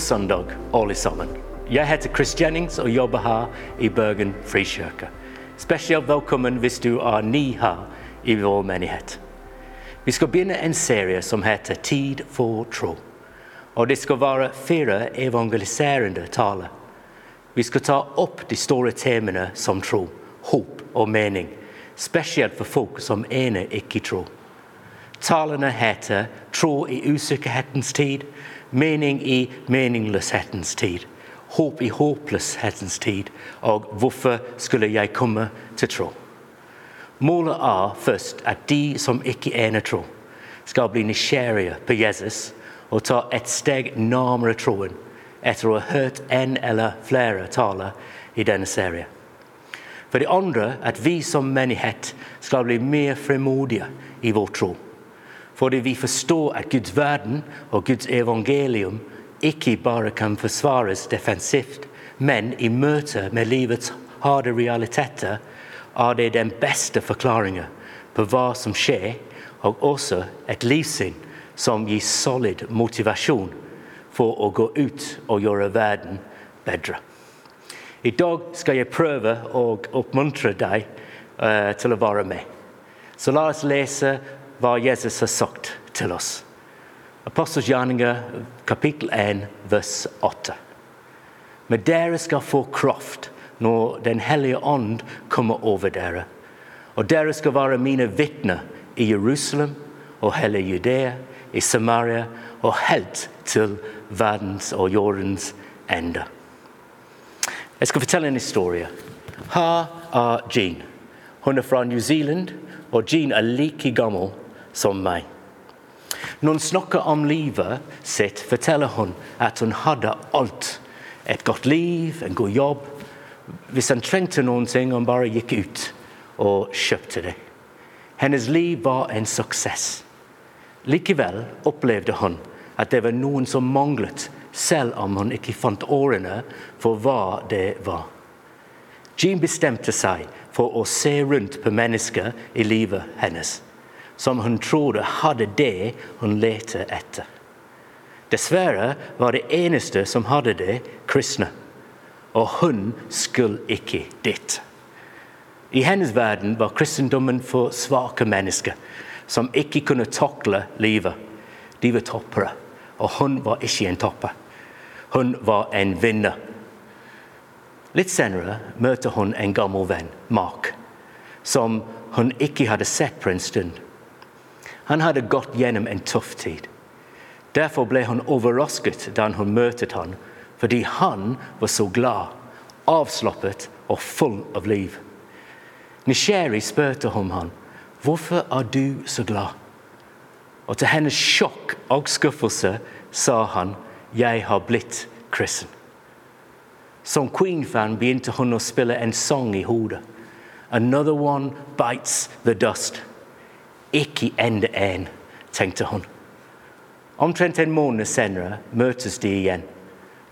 Søndag, alle sammen. Jeg heter Chris Jennings og jobber her i Bergen frikirke. Spesielt velkommen hvis du er ny her i vår menighet. Vi skal begynne en serie som heter Tid for tro. Og det skal være fire evangeliserende taler. Vi skal ta opp de store temaene som tro, håp og mening, spesielt for folk som ene ikke tror. Talene heter 'Tro i usikkerhetens tid', 'Mening i meningsløshetens tid', 'Håp i håpløshetens tid' og 'Hvorfor skulle jeg komme til tro'? Målet er først at de som ikke ener tro, skal bli nysgjerrige på Jesus og ta et steg nærmere troen etter å ha hørt en eller flere taler i denne serien. For det andre at vi som menighet skal bli mer fremodige i vår tro. Fordi vi forstår at Guds verden og Guds evangelium ikke bare kan forsvares defensivt, men i møte med livets harde realiteter er det den beste forklaringen på hva som skjer, og også et livssyn som gir solid motivasjon for å gå ut og gjøre verden bedre. I dag skal jeg prøve å oppmuntre deg uh, til å være med. Så la oss lese hva Jesus har sagt til oss. Apostels gjerninger, kapittel 1, vers 8. Men dere skal få kraft når Den hellige ånd kommer over dere. Og dere skal være mine vitner i Jerusalem og hele Judea, i Samaria og helt til verdens og jordens ende. Jeg skal fortelle en historie. Her er Jean. Hun er fra New Zealand, og Jean er like gammel som meg. Når hun snakker om livet sitt, forteller hun at hun hadde alt. Et godt liv, en god jobb. Hvis han trengte noen ting, hun bare gikk ut og kjøpte det. Hennes liv var en suksess. Likevel opplevde hun at det var noen som manglet, selv om hun ikke fant årene for hva det var. Jean bestemte seg for å se rundt på mennesker i livet hennes som hun trodde hadde det hun lette etter. Dessverre var det eneste som hadde det, kristne. Og hun skulle ikke dit. I hennes verden var kristendommen for svake mennesker som ikke kunne takle livet. De var toppere, og hun var ikke en topper. Hun var en vinner. Litt senere møter hun en gammel venn, Mark, som hun ikke hadde sett på en stund. Han hadde gått gjennom en tøff tid. Derfor ble hun overrasket da hun møtte ham, fordi han var så glad, avslappet og full av liv. Nisheri spurte om ham hvorfor er du så glad. Og til hennes sjokk og skuffelse sa han jeg har blitt kristen. Som Queen-fan begynte hun å spille en sang i hodet. Another one bites the dust. Ikke enda en, tenkte hun. Omtrent en måned senere møtes de igjen.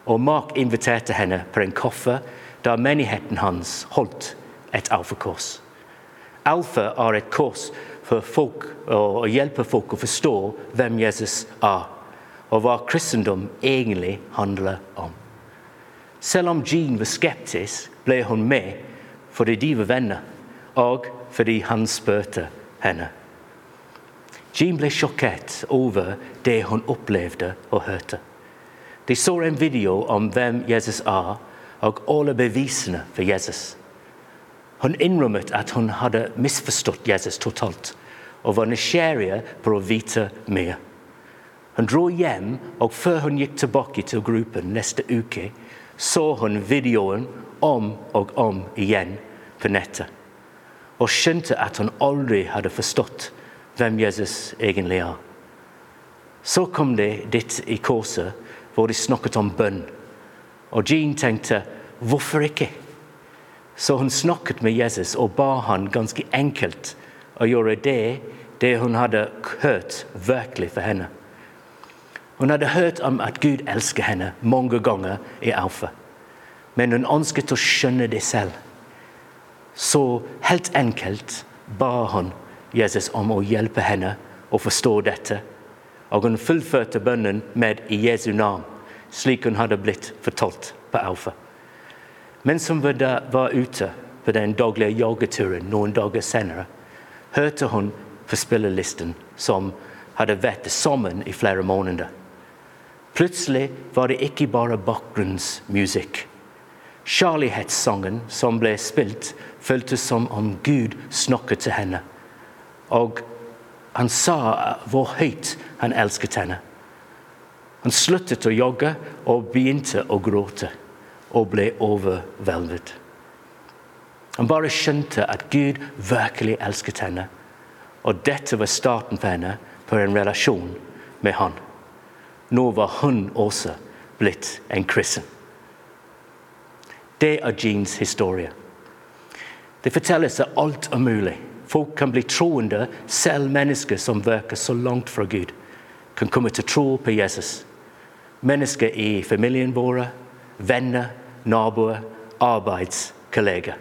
Og Mark inviterte henne på en kaffe da menigheten hans holdt et alfakors. Alfa er et kors for folk, å hjelpe folk å forstå hvem Jesus er, og hva kristendom egentlig handler om. Selv om Jean var skeptisk, ble hun med fordi de var venner, og fordi han spurte henne. Jean ble sjokkert over det hun opplevde og hørte. De så en video om hvem Jesus er, og alle bevisene for Jesus. Hun innrømmet at hun hadde misforstått Jesus totalt, og var nysgjerrig på å vite mer. Hun dro hjem, og før hun gikk tilbake til gruppen neste uke, så hun videoen om og om igjen på nettet, og skjønte at hun aldri hadde forstått hvem Jesus egentlig er. Så kom de dit i korset hvor de snakket om bønn. Og Jean tenkte hvorfor ikke? Så hun snakket med Jesus og ba han ganske enkelt å gjøre det, det hun hadde hørt, virkelig for henne. Hun hadde hørt om at Gud elsker henne mange ganger i Alfa, men hun ønsket å skjønne det selv. Så helt enkelt ba hun Jesus om å hjelpe henne å forstå dette. Og hun fullførte bønnen med 'i Jesu navn'. slik hun hadde blitt fortalt på Alfa. Mens hun var ute på den daglige joggeturen noen dager senere, hørte hun på spillelisten som hadde vært sammen i flere måneder. Plutselig var det ikke bare bakgrunnsmusikk. Kjærlighetssangen som ble spilt, føltes som om Gud snakket til henne. Og han sa hvor høyt han elsket henne. Han sluttet å jogge og begynte å gråte og ble overveldet. Han bare skjønte at Gud virkelig elsket henne, og dette var starten for henne på en relasjon med han. Nå var hun også blitt en kristen. Det er Jeans historie. Det fortelles at alt er mulig. Folk kan bli troende, selv mennesker som virker så langt fra Gud, kan komme til tro på Jesus. Mennesker i familien vår, venner, naboer, arbeidskolleger.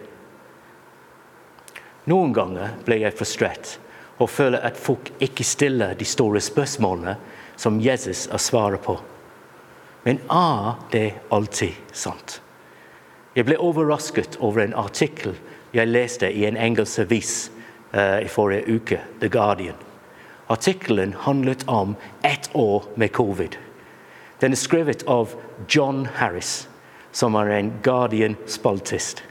Noen ganger blir jeg frustrert og føler at folk ikke stiller de store spørsmålene som Jesus har svaret på. Men er det alltid sant? Jeg ble overrasket over en artikkel jeg leste i en engelsk avis uh, i forrige uke, The Guardian. Artikkelen handlet om ett år med covid. Den er skrevet av John Harris, som er en Guardian-spaltist.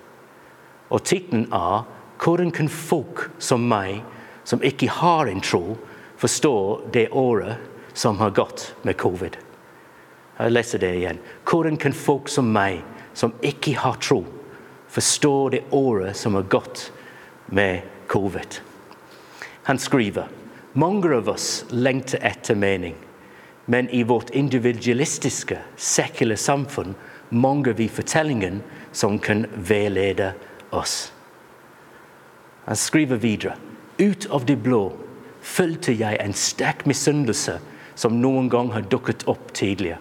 Og tittelen er 'Hvordan kan folk som meg, som ikke har en tro, forstå det året som har gått med covid?' Jeg leser det igjen. Hvordan kan folk som meg, som ikke har tro, forstå det året som har gått med covid? Han skriver mange av oss lengter etter mening. Men i vårt individualistiske, sekulære samfunn mangler vi fortellingen som kan veilede oss. Han skriver videre. Ut av det blå følte jeg en sterk misunnelse som noen gang har dukket opp tidligere.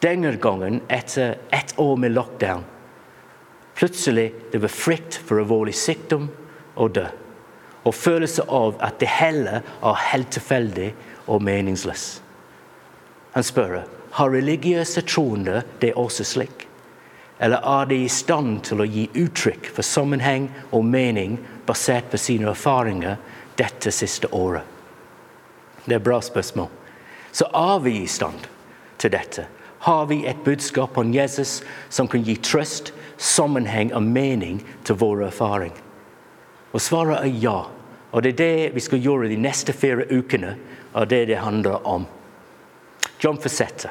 Denne gangen etter ett år med lockdown. Plutselig det var frykt for alvorlig sykdom og dø. Og følelse av at det hele er helt tilfeldig og meningsløst. Han spør har religiøse troende det også slik. Eller er de i stand til å gi uttrykk for sammenheng og mening basert på sine erfaringer dette siste året? Det er et bra spørsmål. Så er vi i stand til dette? Har vi et budskap om Jesus som kan gi trøst, sammenheng og mening til vår erfaring? Og svaret er ja. Og det er det vi skal gjøre de neste fire ukene, og det det handler om. John Fassette,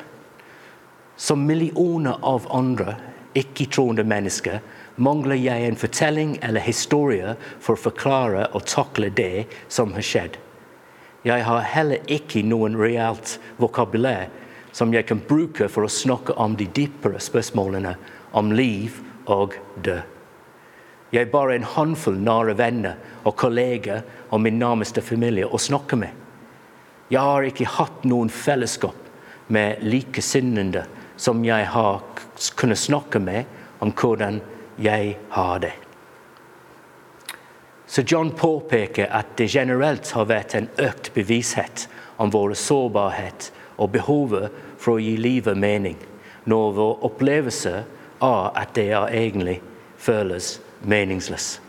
Som millioner av andre ikke-troende mennesker mangler jeg en fortelling eller historie for å forklare og takle det som har skjedd. Jeg har heller ikke noen realt vokabulær som jeg kan bruke for å snakke om de dypere spørsmålene om liv og død. Jeg er bare en håndfull nære venner og kolleger og min nærmeste familie å snakke med. Jeg har ikke hatt noen fellesskap med likesinnede som jeg har kunnet snakke med om hvordan jeg har det. Så John påpeker at det generelt har vært en økt bevissthet om vår sårbarhet og behovet for å gi livet mening, når vår opplevelse er at det er egentlig føles meningsløs.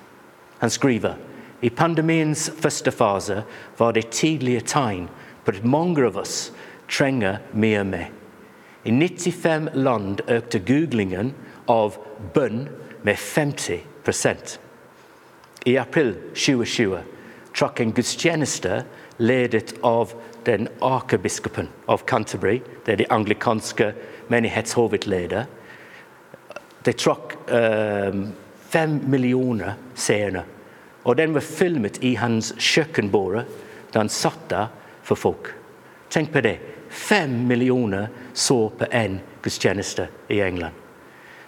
Han skriver i pandemiens første fase var det tidlige tegn på at mange av oss trenger mer. I 95 land økte googlingen av bønn med 50 I april 2020 trakk en gudstjeneste ledet av den arkebiskopen av Canterbury, det er de anglikanske menighetshovedleder. Det trakk um, Fem millioner seere. Og den var filmet i hans kjøkkenbord da han satt der for folk. Tenk på det. Fem millioner så på én gudstjeneste i England.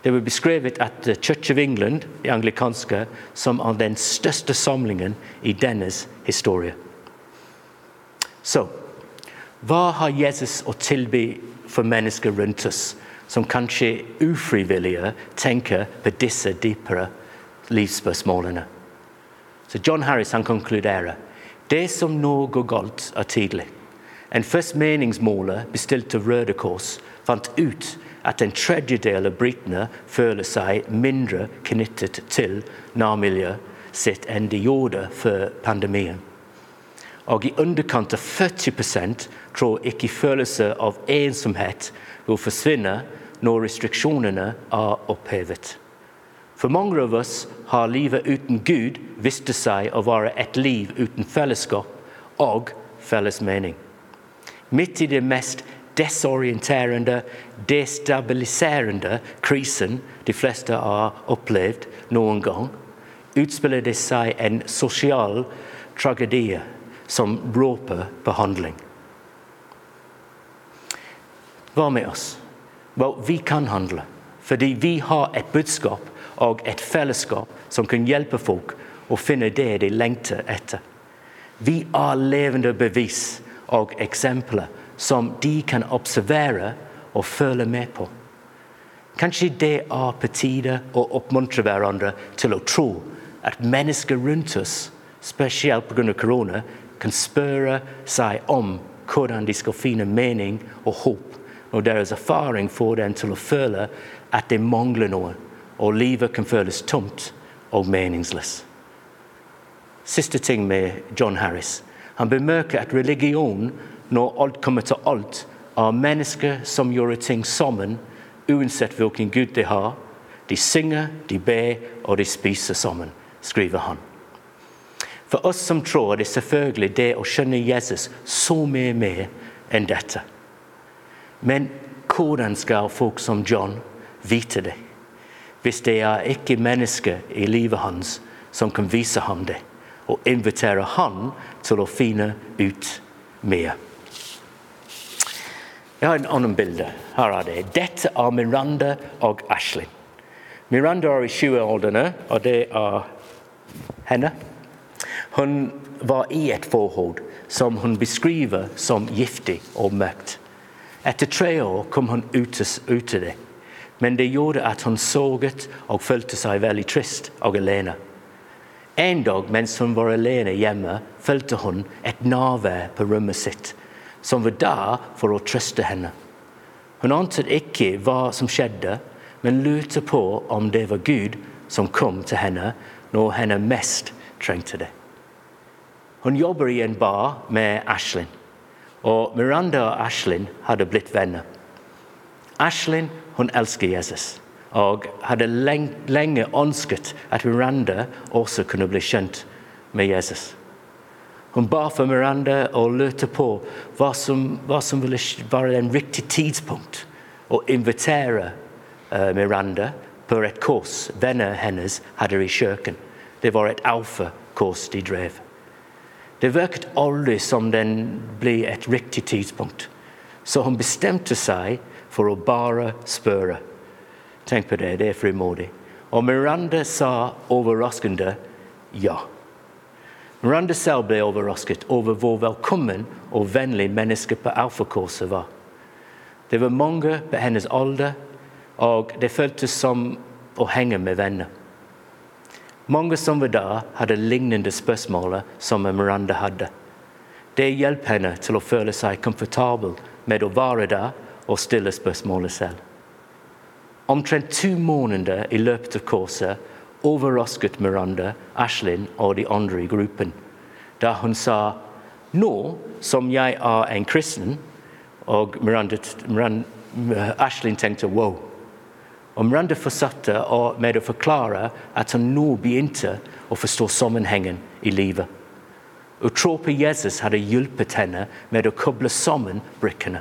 Det var beskrevet at Church of England, det anglikanske, som er den største samlingen i dennes historie. Så hva har Jesus å tilby for mennesker rundt oss som kanskje ufrivillige tenker på disse dypere livsspørsmålene. Så John Harris han konkluderer det som nå går galt, er tidlig. En først meningsmåler bestilt av Røde Kors fant ut at en tredjedel av britene føler seg mindre knyttet til nærmiljøet sitt enn de gjorde før pandemien. Og i underkant av 40 tror ikke følelse av ensomhet vil forsvinne når restriksjonene er opphevet. For mange av oss har livet uten Gud vist seg å være et liv uten fellesskap og felles mening. Midt i det mest desorienterende, destabiliserende krisen de fleste har opplevd noen gang, utspiller det seg en sosial tragedie som råper behandling. Hva med oss? Well, vi kan handle, fordi vi har et budskap og et fellesskap som kan hjelpe folk å finne det de lengter etter. Vi er levende bevis og eksempler som de kan observere og følge med på. Kanskje det er på tide å oppmuntre hverandre til å tro at mennesker rundt oss, spesielt pga. korona, kan spørre seg om hvordan de skal finne mening og håp når deres erfaring får dem til å føle at det mangler noe, og livet kan føles tomt og meningsløst. Siste ting med John Harris. Han bemerker at religion, når alt kommer til alt, er mennesker som gjør ting sammen, uansett hvilken gud de har. De synger, de ber, og de spiser sammen, skriver han. For oss som tror, er det selvfølgelig det å skjønne Jesus så mye mer enn dette. Men hvordan skal folk som John vite det? Hvis det er ikke mennesker i livet hans som kan vise ham det, og invitere han til å finne ut mer. Jeg har en annen bilde. Her er det. Dette er Miranda og Ashley. Miranda er i 20-årene, og det er henne. Hun var i et forhold som hun beskriver som giftig og mørkt. Etter tre år kom hun ut av det, men det gjorde at hun såget og følte seg veldig trist og alene. En dag mens hun var alene hjemme, følte hun et nærvær på rommet sitt, som var der for å trøste henne. Hun ante ikke hva som skjedde, men lurte på om det var Gud som kom til henne når henne mest trengte det. Hun jobber i en bar med Ashlyn. Og Miranda og Ashlyn hadde blitt venner. Ashlyn hun elsker Jesus og hadde lenge ønsket at Miranda også kunne bli kjent med Jesus. Hun ba for Miranda og lurte på hva som, hva som ville være en riktig tidspunkt å invitere uh, Miranda på et kurs venner hennes hadde i kjøkken. Det var et alfakurs de drev. Det virket aldri som den ble et riktig tidspunkt. Så hun bestemte seg for å bare spørre. Tenk på det, det er frimodig. Og Miranda sa overraskende ja. Miranda selv ble overrasket over hvor velkommen og vennlig mennesket på alfakurset var. Det var mange på hennes alder, og det føltes som å henge med venner. Mange som var der, hadde lignende spørsmål som Miranda hadde. Det hjalp henne til å føle seg komfortabel med å være der og stille spørsmålet selv. Omtrent to måneder i løpet av kurset overrasket Miranda Ashlyn og de andre i gruppen da hun sa nå som jeg er en kristen Og Miranda, Miranda, Ashlyn tenkte wow. Og Miranda fortsatte med å forklare at han nå begynte å forstå sammenhengen i livet. Å tro på Jesus hadde hjulpet henne med å koble sammen brikkene.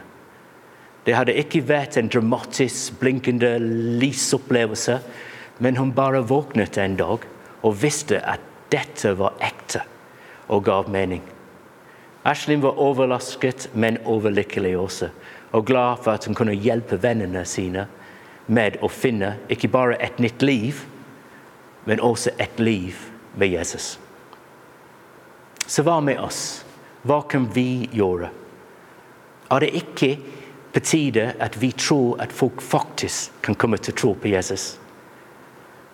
Det hadde ikke vært en dramatisk, blinkende lysopplevelse, men hun bare våknet en dag og visste at dette var ekte og gav mening. Ashlyn var overrasket, men overlykkelig også, og glad for at hun kunne hjelpe vennene sine med å finne ikke bare et nytt liv, men også et liv med Jesus. Så hva med oss? Hva kan vi gjøre? Er det ikke på tide at vi tror at folk faktisk kan komme til å tro på Jesus?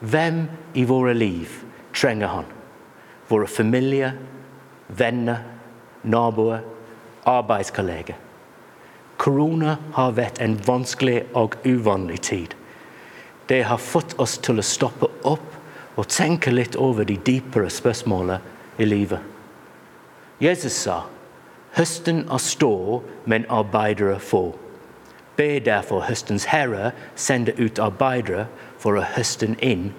Hvem i våre liv trenger han? Våre familier, venner, naboer, arbeidskolleger. Korona har vært en vanskelig og uvanlig tid. Det har fått oss til å stoppe opp og tenke litt over de dypere spørsmålene i livet. Jesus sa høsten er stor, men arbeidere få. Be derfor høstens herre sende ut arbeidere for å høste inn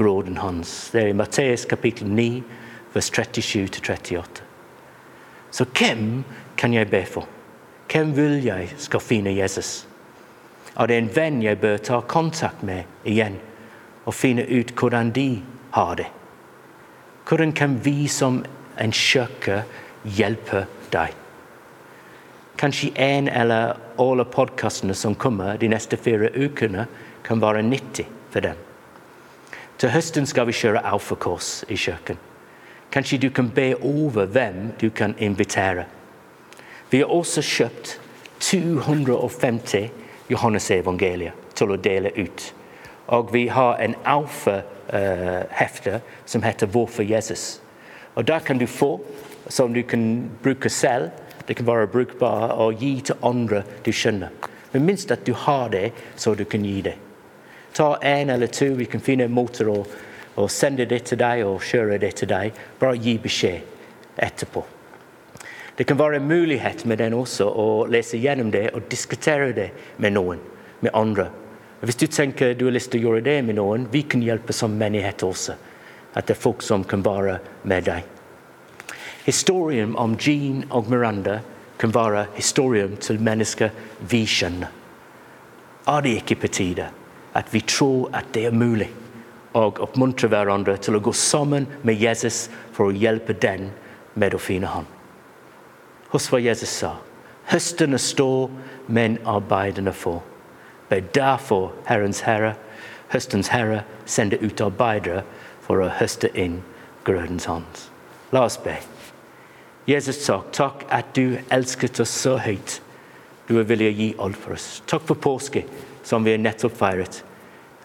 gråden hans. Det er i Matteus kapittel 9, vers 37-38. Så hvem kan jeg be for? Hvem vil jeg skal finne Jesus? Er det en venn jeg bør ta kontakt med igjen og finne ut hvordan de har det? Hvordan kan vi som en søker hjelpe deg? Kanskje en eller alle podkastene som kommer de neste fire ukene, kan være nyttig for dem. Til høsten skal vi kjøre alfakurs i kjøkken. Kanskje du kan be over hvem du kan invitere. Vi har også kjøpt 250 Johannes-evangelier til å dele ut. Og vi har en alfa-hefte som heter 'Hvorfor Jesus'. Og Der kan du få, som du kan bruke selv. Det kan være brukbart å gi til andre du skjønner. Men minst at du har det, så du kan gi det. Ta en eller to, vi kan finne måter å, å sende det til deg og kjøre det til deg. Bare gi beskjed etterpå. Det kan være en mulighet med den også å lese gjennom det og diskutere det med noen, med andre. Hvis du tenker du har lyst til å gjøre det med noen, vi kan hjelpe som menighet også. At det er folk som kan være med deg. Historien om Jean og Miranda kan være historien til mennesker vi skjønner. Er det ikke på tide at vi tror at det er mulig, og oppmuntre hverandre til å gå sammen med Jesus for å hjelpe den med å finne ham? Husk hva Jesus sa. Høsten er stor, men arbeiderne få. Be derfor Herrens Herre, høstens Herre, sende ut arbeidere for å høste inn grødens hans. La oss be. Jesus takk, takk at du elsket oss så høyt. Du er villig å gi alt for oss. Takk for påske, som vi har nettopp feiret.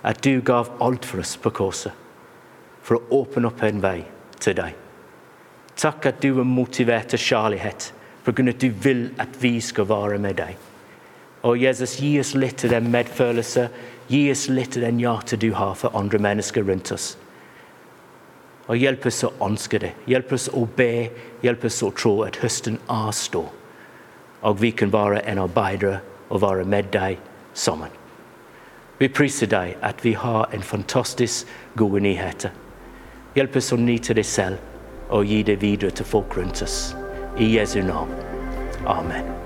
At du gav alt for oss på korset. For å åpne opp en vei til deg. Takk at du er motivert til kjærlighet for at du vil at vi skal være med deg. Og Jesus, gi oss litt av den medfølelse, gi oss litt av den hjertet du har for andre mennesker rundt oss. Og hjelp oss å ønske det. Hjelp oss å be. Hjelp oss å tro at høsten er stor. Og vi kan være en arbeider og være med deg sammen. Vi priser deg at vi har en fantastisk gode nyheter. Hjelp oss å nyte det selv og gi det videre til folk rundt oss. I Jesu navn. Amen.